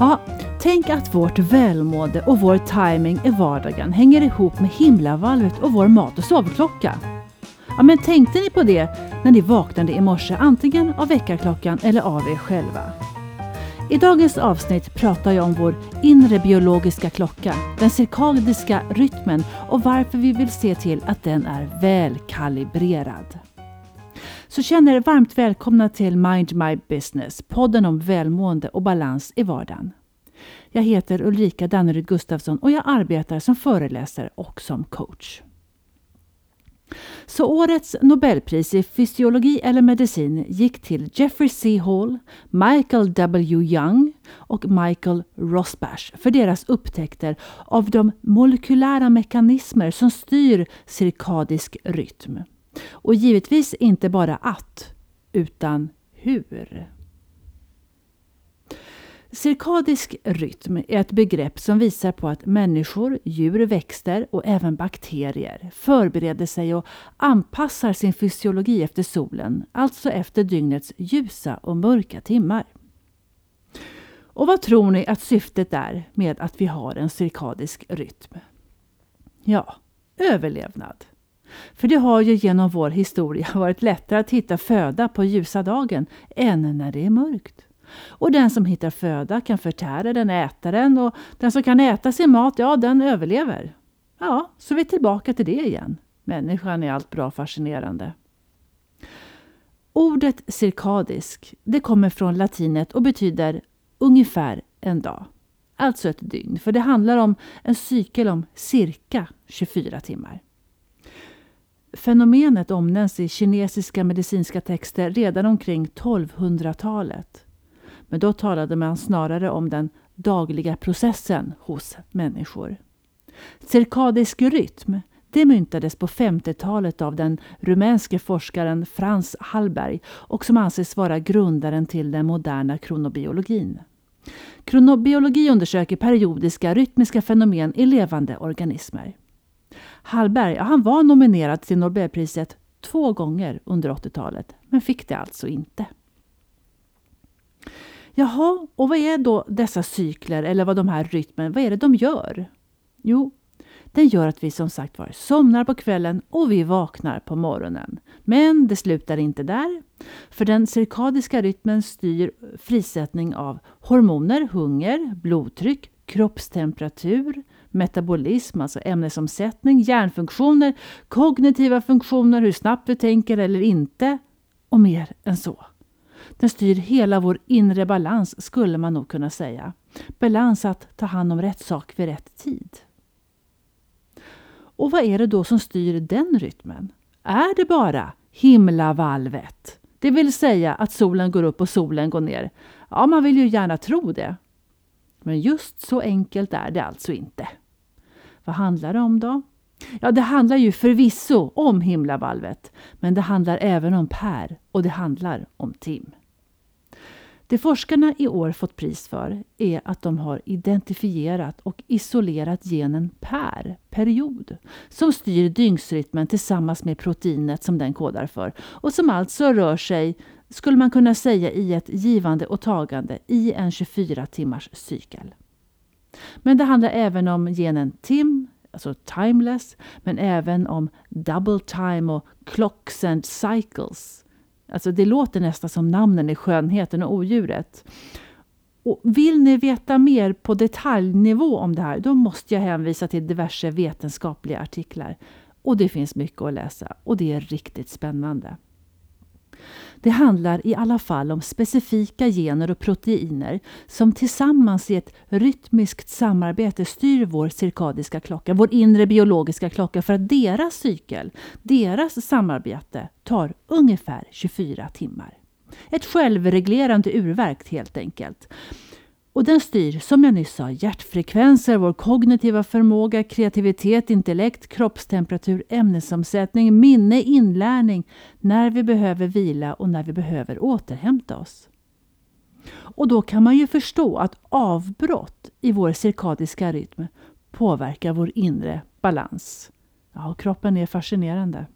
Ja, tänk att vårt välmående och vår timing i vardagen hänger ihop med himlavalvet och vår mat och sovklocka. Ja, men tänkte ni på det när ni vaknade i morse, antingen av väckarklockan eller av er själva? I dagens avsnitt pratar jag om vår inre biologiska klocka, den cirkadiska rytmen och varför vi vill se till att den är välkalibrerad. Så känner er varmt välkomna till Mind My Business, podden om välmående och balans i vardagen. Jag heter Ulrika Danneryd Gustafsson och jag arbetar som föreläsare och som coach. Så årets Nobelpris i fysiologi eller medicin gick till Jeffrey C. Hall, Michael W. Young och Michael Rosbash för deras upptäckter av de molekylära mekanismer som styr cirkadisk rytm. Och givetvis inte bara att, utan hur. Cirkadisk rytm är ett begrepp som visar på att människor, djur, växter och även bakterier förbereder sig och anpassar sin fysiologi efter solen, alltså efter dygnets ljusa och mörka timmar. Och vad tror ni att syftet är med att vi har en cirkadisk rytm? Ja, överlevnad. För det har ju genom vår historia varit lättare att hitta föda på ljusa dagen än när det är mörkt. Och den som hittar föda kan förtära den, äta den och den som kan äta sin mat, ja den överlever. Ja, så vi är tillbaka till det igen. Människan är allt bra fascinerande. Ordet cirkadisk, det kommer från latinet och betyder ungefär en dag. Alltså ett dygn, för det handlar om en cykel om cirka 24 timmar. Fenomenet omnämns i kinesiska medicinska texter redan omkring 1200-talet. Men då talade man snarare om den dagliga processen hos människor. Cirkadisk rytm det myntades på 50-talet av den rumänske forskaren Frans Hallberg och som anses vara grundaren till den moderna kronobiologin. Kronobiologi undersöker periodiska rytmiska fenomen i levande organismer. Hallberg han var nominerad till Nobelpriset två gånger under 80-talet, men fick det alltså inte. Jaha, och vad är då dessa cykler eller vad de här rytmen, vad är det de gör? Jo, den gör att vi som sagt var somnar på kvällen och vi vaknar på morgonen. Men det slutar inte där. För den cirkadiska rytmen styr frisättning av hormoner, hunger, blodtryck, kroppstemperatur, metabolism, alltså ämnesomsättning, hjärnfunktioner, kognitiva funktioner, hur snabbt vi tänker eller inte och mer än så. Den styr hela vår inre balans skulle man nog kunna säga. Balans att ta hand om rätt sak vid rätt tid. Och vad är det då som styr den rytmen? Är det bara himlavalvet? Det vill säga att solen går upp och solen går ner. Ja, man vill ju gärna tro det. Men just så enkelt är det alltså inte. Vad handlar det om då? Ja, det handlar ju förvisso om himlavalvet, men det handlar även om Per och det handlar om Tim. Det forskarna i år fått pris för är att de har identifierat och isolerat genen PER, period, som styr dygnsrytmen tillsammans med proteinet som den kodar för och som alltså rör sig, skulle man kunna säga, i ett givande och tagande i en 24 timmars cykel. Men det handlar även om genen TIM, alltså timeless, men även om double time och clocks and cycles. Alltså det låter nästan som namnen i Skönheten och odjuret. Och vill ni veta mer på detaljnivå om det här, då måste jag hänvisa till diverse vetenskapliga artiklar. Och det finns mycket att läsa och det är riktigt spännande. Det handlar i alla fall om specifika gener och proteiner som tillsammans i ett rytmiskt samarbete styr vår cirkadiska klocka, vår inre biologiska klocka för att deras cykel, deras samarbete tar ungefär 24 timmar. Ett självreglerande urverk helt enkelt. Och den styr, som jag nyss sa, hjärtfrekvenser, vår kognitiva förmåga, kreativitet, intellekt, kroppstemperatur, ämnesomsättning, minne, inlärning, när vi behöver vila och när vi behöver återhämta oss. Och då kan man ju förstå att avbrott i vår cirkadiska rytm påverkar vår inre balans. Ja, kroppen är fascinerande.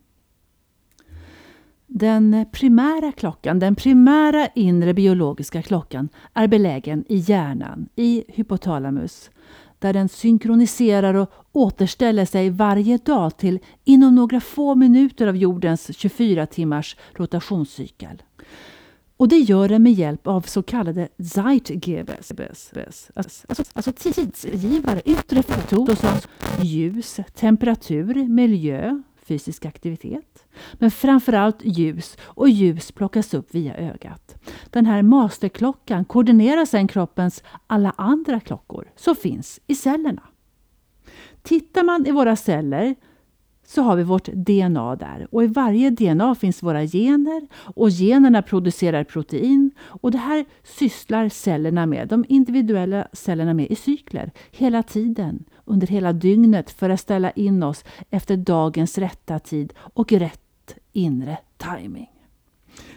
Den primära klockan, den primära inre biologiska klockan är belägen i hjärnan, i hypotalamus, där den synkroniserar och återställer sig varje dag till inom några få minuter av jordens 24 timmars rotationscykel. Och det gör den med hjälp av så kallade Zeitgebers, alltså, alltså tidsgivare, yttre faktorer som ljus, temperatur, miljö, fysisk aktivitet. Men framförallt ljus och ljus plockas upp via ögat. Den här masterklockan koordinerar sedan kroppens alla andra klockor som finns i cellerna. Tittar man i våra celler så har vi vårt DNA där och i varje DNA finns våra gener och generna producerar protein och det här sysslar cellerna med, de individuella cellerna med i cykler hela tiden under hela dygnet för att ställa in oss efter dagens rätta tid och rätt inre timing.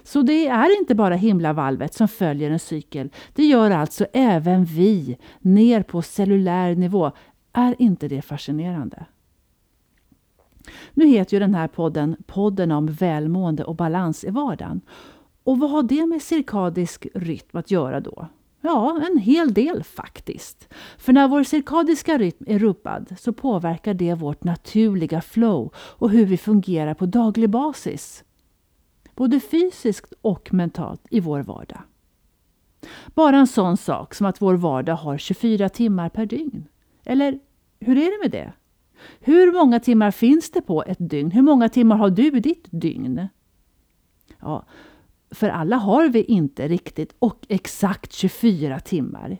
Så det är inte bara himlavalvet som följer en cykel. Det gör alltså även vi ner på cellulär nivå. Är inte det fascinerande? Nu heter ju den här podden podden om välmående och balans i vardagen. Och vad har det med cirkadisk rytm att göra då? Ja, en hel del faktiskt. För när vår cirkadiska rytm är rubbad så påverkar det vårt naturliga flow och hur vi fungerar på daglig basis. Både fysiskt och mentalt i vår vardag. Bara en sån sak som att vår vardag har 24 timmar per dygn. Eller hur är det med det? Hur många timmar finns det på ett dygn? Hur många timmar har du i ditt dygn? Ja, för alla har vi inte riktigt och exakt 24 timmar.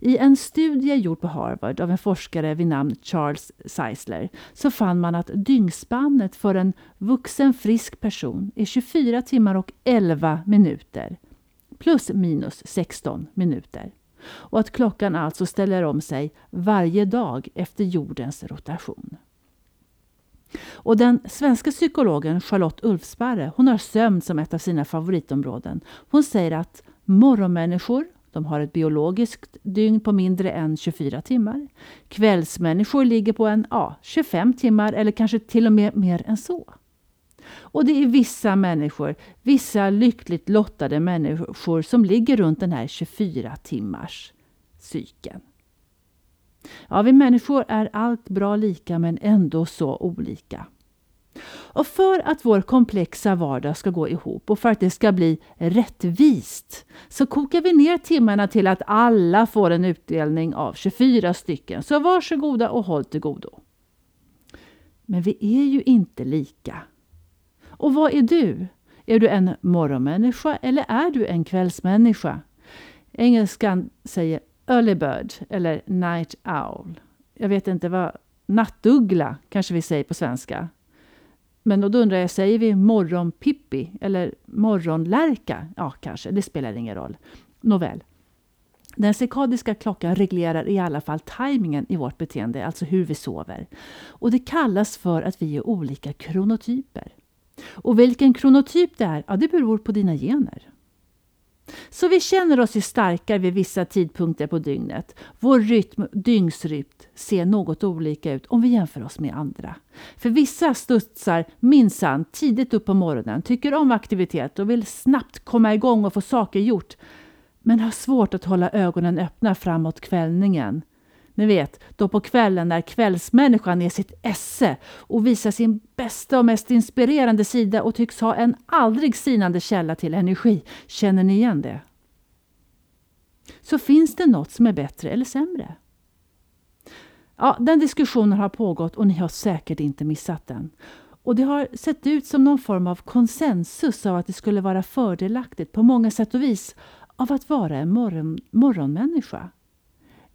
I en studie gjord på Harvard av en forskare vid namn Charles Seisler så fann man att dygnspannet för en vuxen frisk person är 24 timmar och 11 minuter. Plus minus 16 minuter och att klockan alltså ställer om sig varje dag efter jordens rotation. Och den svenska psykologen Charlotte Ulfsparre hon har sömn som ett av sina favoritområden. Hon säger att morgonmänniskor de har ett biologiskt dygn på mindre än 24 timmar. Kvällsmänniskor ligger på en ja, 25 timmar eller kanske till och med mer än så. Och det är vissa människor, vissa lyckligt lottade människor som ligger runt den här 24 timmars cykeln. Ja, vi människor är allt bra lika men ändå så olika. Och för att vår komplexa vardag ska gå ihop och för att det ska bli rättvist så kokar vi ner timmarna till att alla får en utdelning av 24 stycken. Så varsågoda och håll till godo. Men vi är ju inte lika. Och vad är du? Är du en morgonmänniska eller är du en kvällsmänniska? Engelskan säger early bird eller night owl. Jag vet inte vad nattuggla kanske vi säger på svenska. Men då undrar jag, säger vi morgonpippi eller morgonlärka? Ja, kanske, det spelar ingen roll. Nåväl. Den cirkadiska klockan reglerar i alla fall tajmingen i vårt beteende, alltså hur vi sover. Och det kallas för att vi är olika kronotyper. Och vilken kronotyp det är, ja, det beror på dina gener. Så vi känner oss ju starkare vid vissa tidpunkter på dygnet. Vår rytm, dygnsrytm ser något olika ut om vi jämför oss med andra. För vissa studsar minsann tidigt upp på morgonen, tycker om aktivitet och vill snabbt komma igång och få saker gjort. Men har svårt att hålla ögonen öppna framåt kvällningen. Ni vet, då på kvällen när kvällsmänniskan är sitt esse och visar sin bästa och mest inspirerande sida och tycks ha en aldrig sinande källa till energi. Känner ni igen det? Så finns det något som är bättre eller sämre? Ja, den diskussionen har pågått och ni har säkert inte missat den. Och det har sett ut som någon form av konsensus av att det skulle vara fördelaktigt på många sätt och vis av att vara en morgon, morgonmänniska.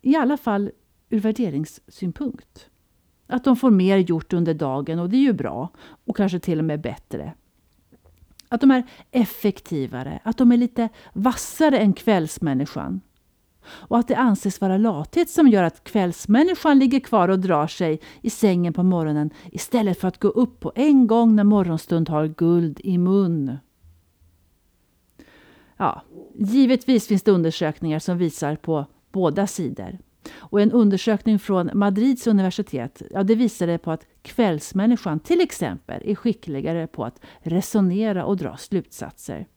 I alla fall ur värderingssynpunkt. Att de får mer gjort under dagen och det är ju bra och kanske till och med bättre. Att de är effektivare, att de är lite vassare än kvällsmänniskan. Och att det anses vara lathet som gör att kvällsmänniskan ligger kvar och drar sig i sängen på morgonen istället för att gå upp på en gång när morgonstund har guld i mun. Ja, givetvis finns det undersökningar som visar på båda sidor. Och en undersökning från Madrids universitet ja, det visade på att kvällsmänniskan till exempel är skickligare på att resonera och dra slutsatser.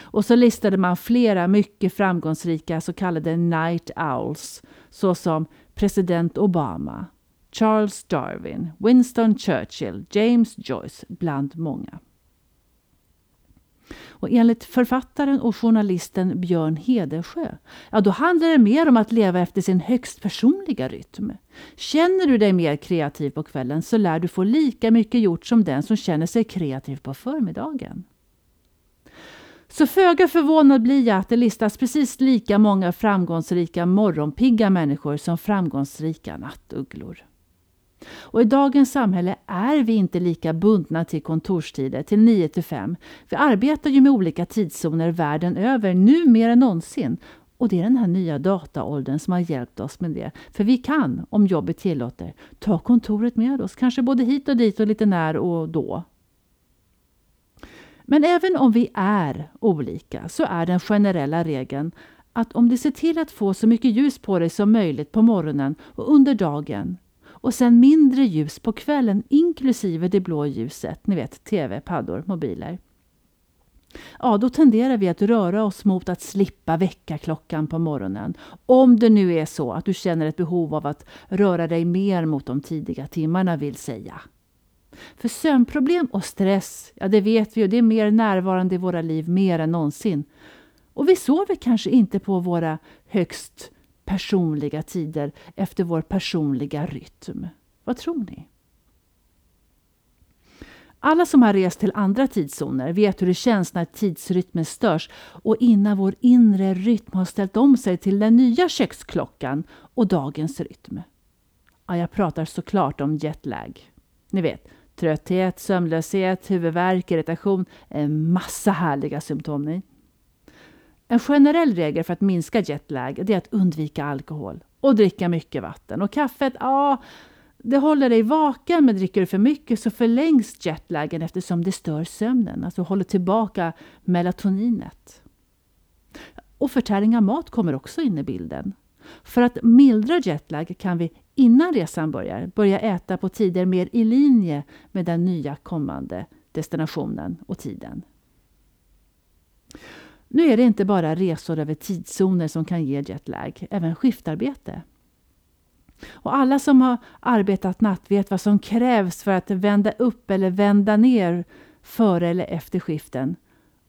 Och så listade man flera mycket framgångsrika så kallade night owls såsom president Obama, Charles Darwin, Winston Churchill, James Joyce bland många. Och enligt författaren och journalisten Björn Hedersjö, ja då handlar det mer om att leva efter sin högst personliga rytm. Känner du dig mer kreativ på kvällen så lär du få lika mycket gjort som den som känner sig kreativ på förmiddagen. Så föga förvånad blir jag att det listas precis lika många framgångsrika morgonpigga människor som framgångsrika nattugglor. Och I dagens samhälle är vi inte lika bundna till kontorstider, till 9 till 5. Vi arbetar ju med olika tidszoner världen över, nu mer än någonsin. Och det är den här nya dataåldern som har hjälpt oss med det. För vi kan, om jobbet tillåter, ta kontoret med oss, kanske både hit och dit och lite när och då. Men även om vi är olika så är den generella regeln att om du ser till att få så mycket ljus på dig som möjligt på morgonen och under dagen och sen mindre ljus på kvällen inklusive det blå ljuset, ni vet tv, paddor, mobiler. Ja, då tenderar vi att röra oss mot att slippa väckarklockan på morgonen. Om det nu är så att du känner ett behov av att röra dig mer mot de tidiga timmarna vill säga. För sömnproblem och stress, ja det vet vi ju, det är mer närvarande i våra liv mer än någonsin. Och vi sover kanske inte på våra högst personliga tider efter vår personliga rytm. Vad tror ni? Alla som har rest till andra tidszoner vet hur det känns när tidsrytmen störs och innan vår inre rytm har ställt om sig till den nya köksklockan och dagens rytm. Ja, jag pratar såklart om jetlag. Ni vet, trötthet, sömnlöshet, huvudvärk, irritation, en massa härliga symptom. Ni. En generell regel för att minska jetlag är att undvika alkohol och dricka mycket vatten. Och kaffet, ja, det håller dig vaken men dricker du för mycket så förlängs jetlagen eftersom det stör sömnen, alltså håller tillbaka melatoninet. Och förtäring av mat kommer också in i bilden. För att mildra jetlag kan vi innan resan börjar börja äta på tider mer i linje med den nya kommande destinationen och tiden. Nu är det inte bara resor över tidszoner som kan ge jetlag, även skiftarbete. Och alla som har arbetat natt vet vad som krävs för att vända upp eller vända ner före eller efter skiften.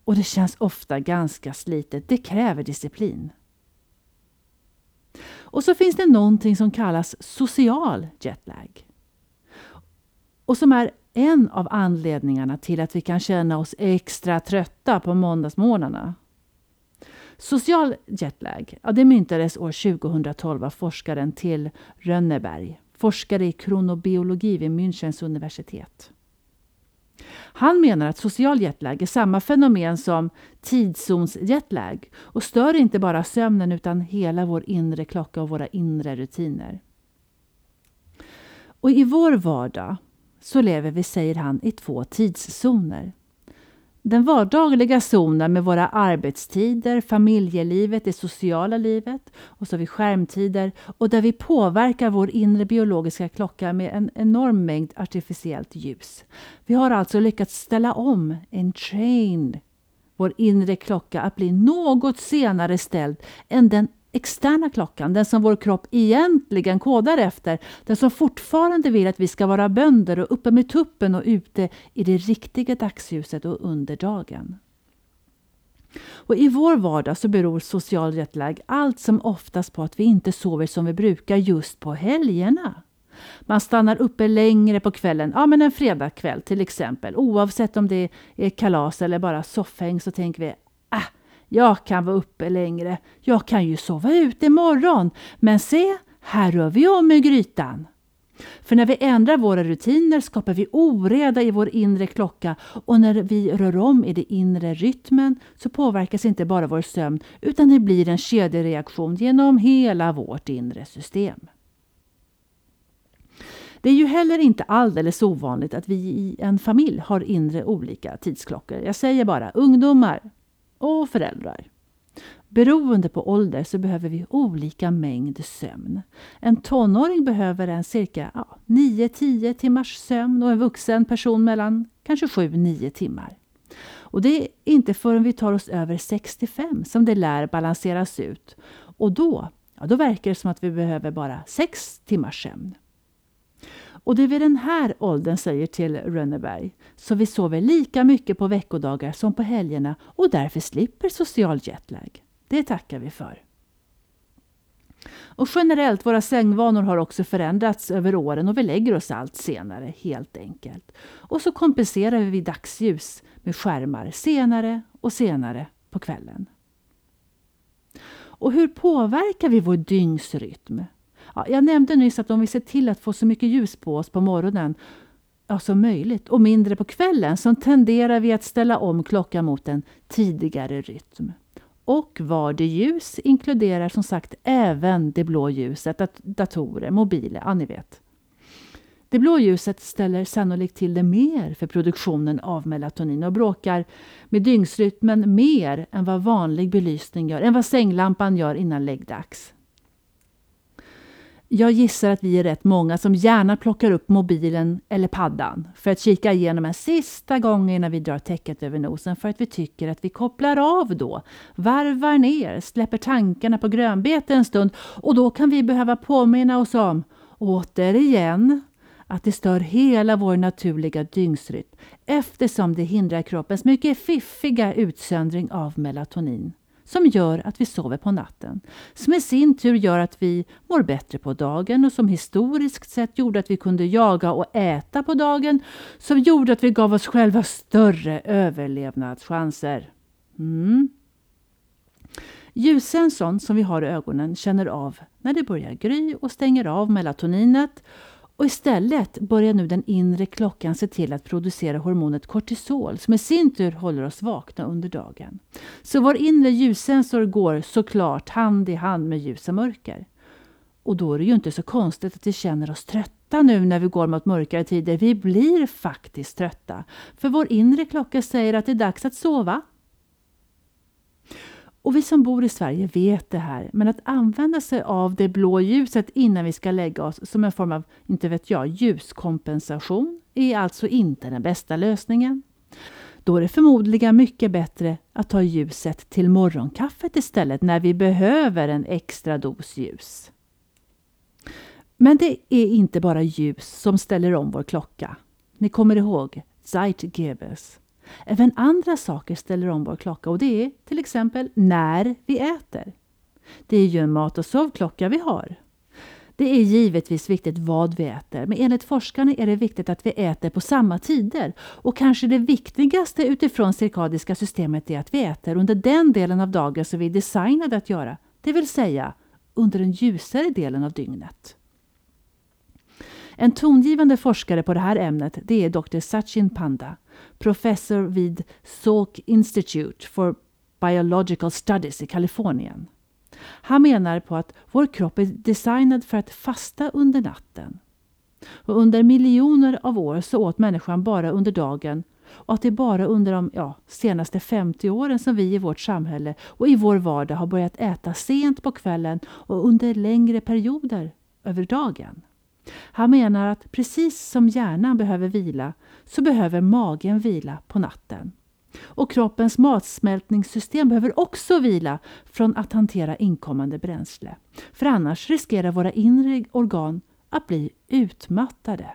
Och det känns ofta ganska slitet. Det kräver disciplin. Och så finns det någonting som kallas social jetlag. Och som är en av anledningarna till att vi kan känna oss extra trötta på måndagsmorgnarna. Social jetlag ja, det myntades år 2012 av forskaren till Rönneberg, forskare i kronobiologi vid Münchens universitet. Han menar att social jetlag är samma fenomen som tidszonsjetlag och stör inte bara sömnen utan hela vår inre klocka och våra inre rutiner. Och I vår vardag så lever vi, säger han, i två tidszoner. Den vardagliga zonen med våra arbetstider, familjelivet, det sociala livet och så har vi skärmtider och där vi påverkar vår inre biologiska klocka med en enorm mängd artificiellt ljus. Vi har alltså lyckats ställa om, entrained, vår inre klocka att bli något senare ställd än den externa klockan, den som vår kropp egentligen kodar efter, den som fortfarande vill att vi ska vara bönder och uppe med tuppen och ute i det riktiga dagsljuset och under dagen. Och I vår vardag så beror social jetlag allt som oftast på att vi inte sover som vi brukar just på helgerna. Man stannar uppe längre på kvällen, ja men en fredagkväll till exempel. Oavsett om det är kalas eller bara soffhäng så tänker vi, jag kan vara uppe längre. Jag kan ju sova ut imorgon. Men se, här rör vi om i grytan. För när vi ändrar våra rutiner skapar vi oreda i vår inre klocka och när vi rör om i den inre rytmen så påverkas inte bara vår sömn utan det blir en kedjereaktion genom hela vårt inre system. Det är ju heller inte alldeles ovanligt att vi i en familj har inre olika tidsklockor. Jag säger bara ungdomar, och föräldrar. Beroende på ålder så behöver vi olika mängd sömn. En tonåring behöver en cirka ja, 9-10 timmars sömn och en vuxen person mellan kanske 7-9 timmar. Och det är inte förrän vi tar oss över 65 som det lär balanseras ut. Och då, ja, då verkar det som att vi behöver bara 6 timmars sömn. Och det är vid den här åldern, säger till Rönneberg, så vi sover lika mycket på veckodagar som på helgerna och därför slipper social jetlag. Det tackar vi för. Och generellt, våra sängvanor har också förändrats över åren och vi lägger oss allt senare helt enkelt. Och så kompenserar vi dagsljus med skärmar senare och senare på kvällen. Och hur påverkar vi vår dygnsrytm? Ja, jag nämnde nyss att om vi ser till att få så mycket ljus på oss på morgonen ja, som möjligt och mindre på kvällen så tenderar vi att ställa om klockan mot en tidigare rytm. Och var det ljus inkluderar som sagt även det blå ljuset, datorer, mobiler, ja ni vet. Det blå ljuset ställer sannolikt till det mer för produktionen av melatonin och bråkar med dygnsrytmen mer än vad vanlig belysning gör, än vad sänglampan gör innan läggdags. Jag gissar att vi är rätt många som gärna plockar upp mobilen eller paddan för att kika igenom en sista gång innan vi drar täcket över nosen för att vi tycker att vi kopplar av då, varvar ner, släpper tankarna på grönbete en stund och då kan vi behöva påminna oss om, återigen, att det stör hela vår naturliga dygnsrytm eftersom det hindrar kroppens mycket fiffiga utsöndring av melatonin som gör att vi sover på natten. Som i sin tur gör att vi mår bättre på dagen och som historiskt sett gjorde att vi kunde jaga och äta på dagen. Som gjorde att vi gav oss själva större överlevnadschanser. Mm. Ljussensorn som vi har i ögonen känner av när det börjar gry och stänger av melatoninet och istället börjar nu den inre klockan se till att producera hormonet kortisol som i sin tur håller oss vakna under dagen. Så vår inre ljussensor går såklart hand i hand med ljus och mörker. Och då är det ju inte så konstigt att vi känner oss trötta nu när vi går mot mörkare tider. Vi blir faktiskt trötta. För vår inre klocka säger att det är dags att sova. Och vi som bor i Sverige vet det här, men att använda sig av det blå ljuset innan vi ska lägga oss som en form av, inte vet jag, ljuskompensation är alltså inte den bästa lösningen. Då är det förmodligen mycket bättre att ta ljuset till morgonkaffet istället när vi behöver en extra dos ljus. Men det är inte bara ljus som ställer om vår klocka. Ni kommer ihåg Zeitgebers. Även andra saker ställer om vår klocka och det är till exempel när vi äter. Det är ju en mat och sovklocka vi har. Det är givetvis viktigt vad vi äter, men enligt forskarna är det viktigt att vi äter på samma tider. Och kanske det viktigaste utifrån cirkadiska systemet är att vi äter under den delen av dagen som vi är designade att göra, det vill säga under den ljusare delen av dygnet. En tongivande forskare på det här ämnet det är Dr. Sachin Panda, professor vid Salk Institute for Biological Studies i Kalifornien. Han menar på att vår kropp är designad för att fasta under natten. Och under miljoner av år så åt människan bara under dagen och att det är bara under de ja, senaste 50 åren som vi i vårt samhälle och i vår vardag har börjat äta sent på kvällen och under längre perioder över dagen. Han menar att precis som hjärnan behöver vila så behöver magen vila på natten. Och kroppens matsmältningssystem behöver också vila från att hantera inkommande bränsle. För annars riskerar våra inre organ att bli utmattade.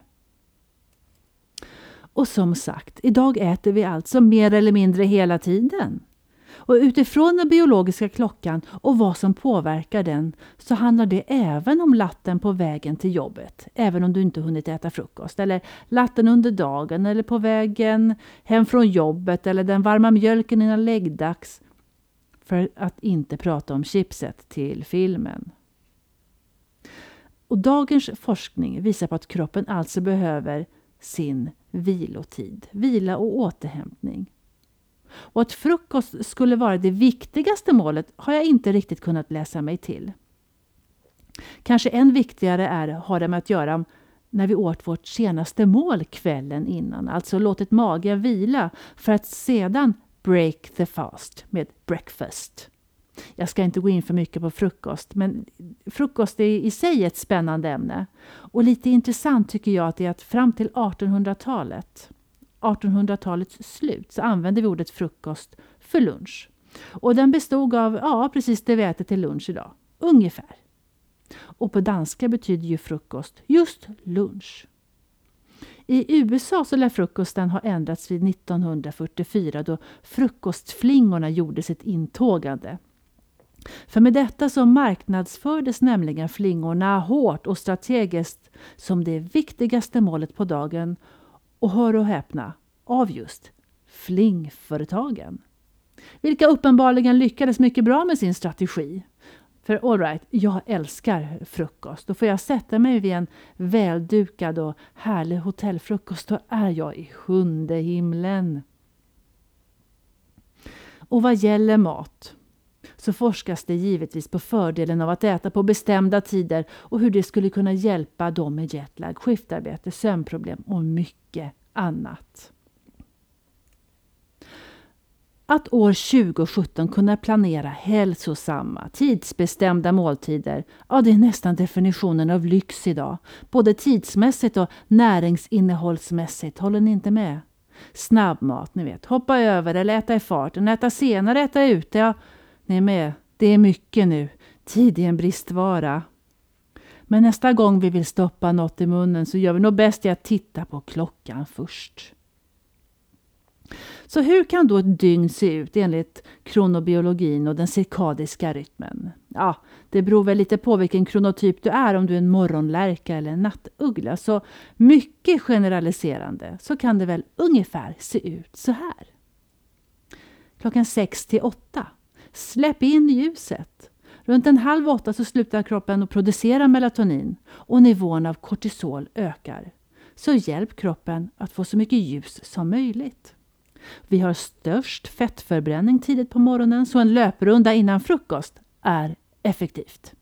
Och som sagt, idag äter vi alltså mer eller mindre hela tiden. Och utifrån den biologiska klockan och vad som påverkar den så handlar det även om latten på vägen till jobbet, även om du inte hunnit äta frukost, eller latten under dagen eller på vägen hem från jobbet eller den varma mjölken innan läggdags. För att inte prata om chipset till filmen. Och dagens forskning visar på att kroppen alltså behöver sin vilotid, vila och återhämtning. Och att frukost skulle vara det viktigaste målet har jag inte riktigt kunnat läsa mig till. Kanske än viktigare är, har det med att göra när vi åt vårt senaste mål kvällen innan, alltså låtit magen vila för att sedan break the fast med breakfast. Jag ska inte gå in för mycket på frukost, men frukost är i sig ett spännande ämne. Och lite intressant tycker jag att det är att fram till 1800-talet, 1800-talets slut, så använde vi ordet frukost för lunch. Och den bestod av, ja precis det vi äter till lunch idag, ungefär. Och på danska betyder ju frukost just lunch. I USA så lär frukosten ha ändrats vid 1944 då frukostflingorna gjorde sitt intågande. För med detta så marknadsfördes nämligen flingorna hårt och strategiskt som det viktigaste målet på dagen och hör och häpna, av just flingföretagen. Vilka uppenbarligen lyckades mycket bra med sin strategi. För alright, jag älskar frukost. Då får jag sätta mig vid en väldukad och härlig hotellfrukost. Då är jag i sjunde himlen. Och vad gäller mat så forskas det givetvis på fördelen av att äta på bestämda tider och hur det skulle kunna hjälpa dem med jetlag, skiftarbete, sömnproblem och mycket annat. Att år 2017 kunna planera hälsosamma, tidsbestämda måltider, ja det är nästan definitionen av lyx idag. Både tidsmässigt och näringsinnehållsmässigt, håller ni inte med? Snabbmat, ni vet, hoppa över eller äta i farten, äta senare, äta ute, ja, ni är med. Det är mycket nu. Tid är en bristvara. Men nästa gång vi vill stoppa något i munnen så gör vi nog bäst i att titta på klockan först. Så hur kan då ett dygn se ut enligt kronobiologin och den cirkadiska rytmen? Ja, det beror väl lite på vilken kronotyp du är, om du är en morgonlärka eller en nattuggla. Så mycket generaliserande så kan det väl ungefär se ut så här. Klockan 6 till 8. Släpp in ljuset. Runt en halv åtta så slutar kroppen att producera melatonin och nivån av kortisol ökar. Så hjälp kroppen att få så mycket ljus som möjligt. Vi har störst fettförbränning tidigt på morgonen så en löprunda innan frukost är effektivt.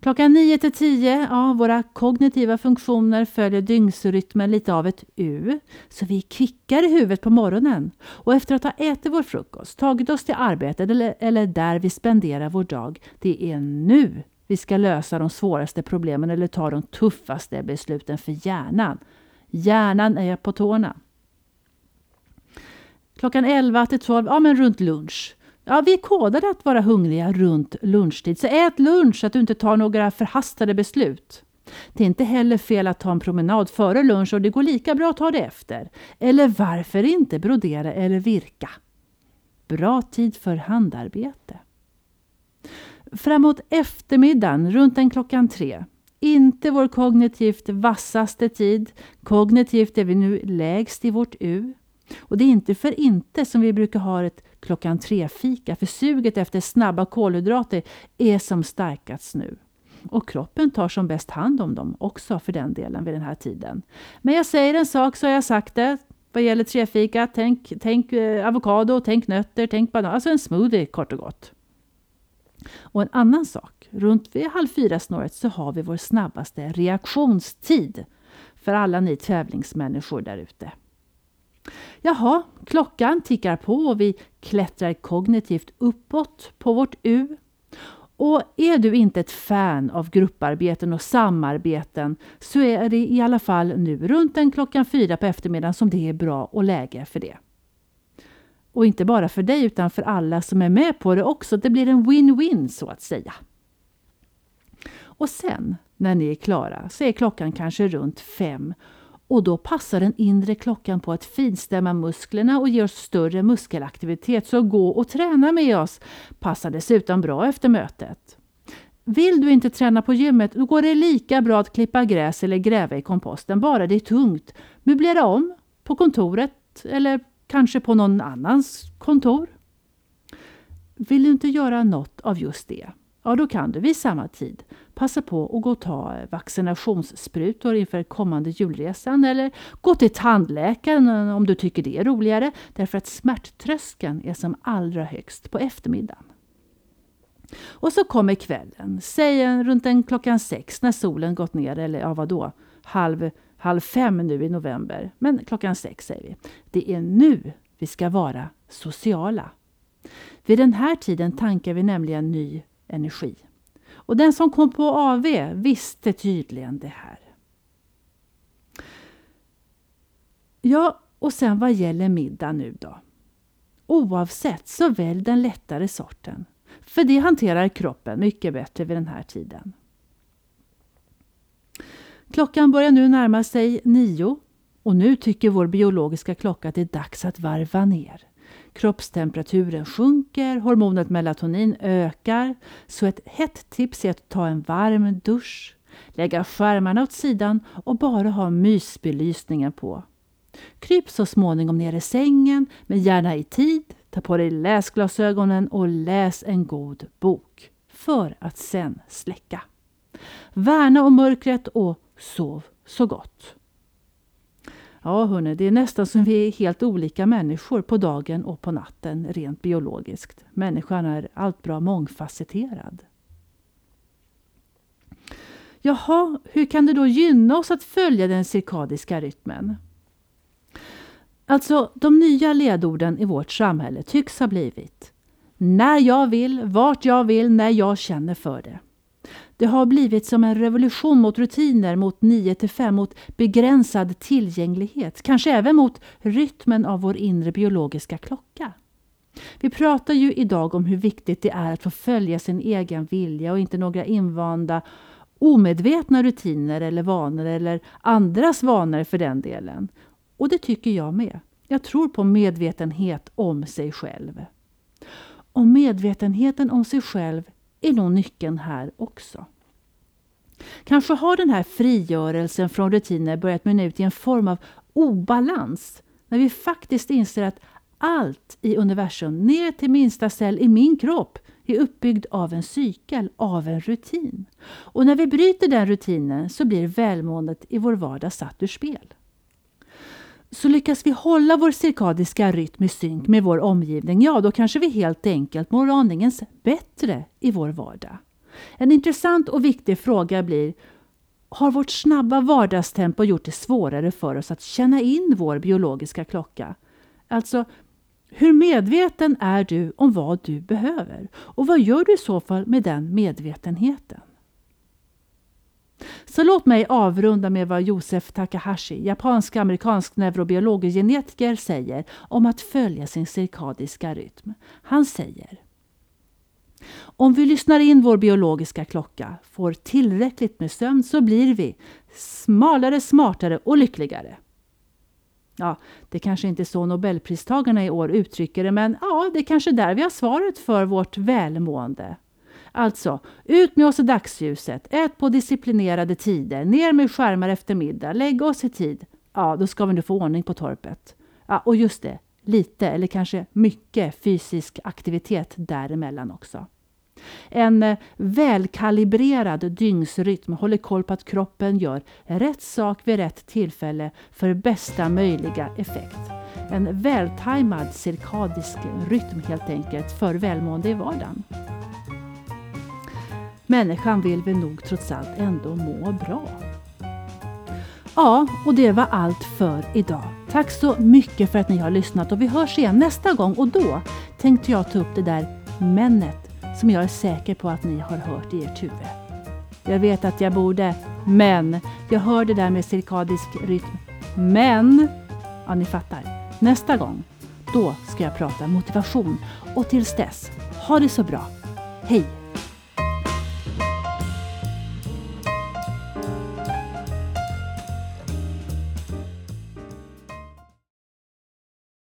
Klockan 9 till 10, ja, våra kognitiva funktioner följer dygnsrytmen lite av ett U. Så vi är kvickare i huvudet på morgonen. Och efter att ha ätit vår frukost, tagit oss till arbetet eller, eller där vi spenderar vår dag, det är nu vi ska lösa de svåraste problemen eller ta de tuffaste besluten för hjärnan. Hjärnan är på tårna. Klockan 11 till 12, ja men runt lunch. Ja, vi är kodade att vara hungriga runt lunchtid, så ät lunch så att du inte tar några förhastade beslut. Det är inte heller fel att ta en promenad före lunch och det går lika bra att ta det efter. Eller varför inte brodera eller virka? Bra tid för handarbete. Framåt eftermiddagen, runt en klockan tre. Inte vår kognitivt vassaste tid. Kognitivt är vi nu lägst i vårt U. Och det är inte för inte som vi brukar ha ett klockan tre-fika, för suget efter snabba kolhydrater är som starkast nu. Och kroppen tar som bäst hand om dem också för den delen vid den här tiden. Men jag säger en sak så har jag sagt det. Vad gäller trefika, tänk, tänk eh, avokado, tänk nötter, tänk banan. Alltså en smoothie kort och gott. Och en annan sak. Runt vid halv fyra snåret så har vi vår snabbaste reaktionstid. För alla ni tävlingsmänniskor där ute. Jaha, klockan tickar på och vi klättrar kognitivt uppåt på vårt U. Och är du inte ett fan av grupparbeten och samarbeten så är det i alla fall nu runt den klockan fyra på eftermiddagen som det är bra och läge för det. Och inte bara för dig utan för alla som är med på det också. Det blir en win-win så att säga. Och sen när ni är klara så är klockan kanske runt fem och då passar den inre klockan på att finstämma musklerna och ge oss större muskelaktivitet. Så gå och träna med oss passar dessutom bra efter mötet. Vill du inte träna på gymmet, då går det lika bra att klippa gräs eller gräva i komposten, bara det är tungt. Möblera om på kontoret eller kanske på någon annans kontor. Vill du inte göra något av just det, ja då kan du vid samma tid passa på att gå och ta eh, vaccinationssprutor inför kommande julresan eller gå till tandläkaren eh, om du tycker det är roligare därför att smärttröskeln är som allra högst på eftermiddagen. Och så kommer kvällen, säg runt en klockan sex när solen gått ner eller ja vadå, halv, halv fem nu i november. Men klockan sex säger vi. Det är nu vi ska vara sociala. Vid den här tiden tankar vi nämligen ny energi. Och den som kom på AV visste tydligen det här. Ja, och sen vad gäller middag nu då? Oavsett så välj den lättare sorten. För det hanterar kroppen mycket bättre vid den här tiden. Klockan börjar nu närma sig nio och nu tycker vår biologiska klocka att det är dags att varva ner. Kroppstemperaturen sjunker, hormonet melatonin ökar. Så ett hett tips är att ta en varm dusch, lägga skärmarna åt sidan och bara ha mysbelysningen på. Kryp så småningom ner i sängen, men gärna i tid. Ta på dig läsglasögonen och läs en god bok. För att sen släcka. Värna om mörkret och sov så gott. Ja, hörni, det är nästan som vi är helt olika människor på dagen och på natten rent biologiskt. Människan är allt bra mångfacetterad. Jaha, hur kan det då gynna oss att följa den cirkadiska rytmen? Alltså, de nya ledorden i vårt samhälle tycks ha blivit när jag vill, vart jag vill, när jag känner för det. Det har blivit som en revolution mot rutiner, mot 9 till 5, mot begränsad tillgänglighet. Kanske även mot rytmen av vår inre biologiska klocka. Vi pratar ju idag om hur viktigt det är att få följa sin egen vilja och inte några invanda omedvetna rutiner eller vanor eller andras vanor för den delen. Och det tycker jag med. Jag tror på medvetenhet om sig själv. Och medvetenheten om sig själv är nog nyckeln här också. Kanske har den här frigörelsen från rutiner börjat mynna ut i en form av obalans när vi faktiskt inser att allt i universum, ner till minsta cell i min kropp, är uppbyggd av en cykel, av en rutin. Och när vi bryter den rutinen så blir välmåendet i vår vardag satt ur spel. Så lyckas vi hålla vår cirkadiska rytm i synk med vår omgivning, ja då kanske vi helt enkelt mår aningens bättre i vår vardag. En intressant och viktig fråga blir har vårt snabba vardagstempo gjort det svårare för oss att känna in vår biologiska klocka? Alltså, hur medveten är du om vad du behöver? Och vad gör du i så fall med den medvetenheten? Så låt mig avrunda med vad Josef Takahashi, japansk-amerikansk neurobiolog och genetiker, säger om att följa sin cirkadiska rytm. Han säger om vi lyssnar in vår biologiska klocka, får tillräckligt med sömn så blir vi smalare, smartare och lyckligare. Ja, det kanske inte är så Nobelpristagarna i år uttrycker det, men ja, det är kanske där vi har svaret för vårt välmående. Alltså, ut med oss i dagsljuset, ät på disciplinerade tider, ner med skärmar efter middag, lägg oss i tid. Ja, då ska vi nu få ordning på torpet. Ja, och just det, lite eller kanske mycket fysisk aktivitet däremellan också. En eh, välkalibrerad dygnsrytm håller koll på att kroppen gör rätt sak vid rätt tillfälle för bästa möjliga effekt. En vältajmad cirkadisk rytm helt enkelt för välmående i vardagen. Människan vill väl nog trots allt ändå må bra. Ja, och det var allt för idag. Tack så mycket för att ni har lyssnat och vi hörs igen nästa gång och då tänkte jag ta upp det där männet som jag är säker på att ni har hört i ert huvud. Jag vet att jag borde, men jag hör det där med cirkadisk rytm. Men, ja ni fattar, nästa gång, då ska jag prata motivation och tills dess, ha det så bra. Hej!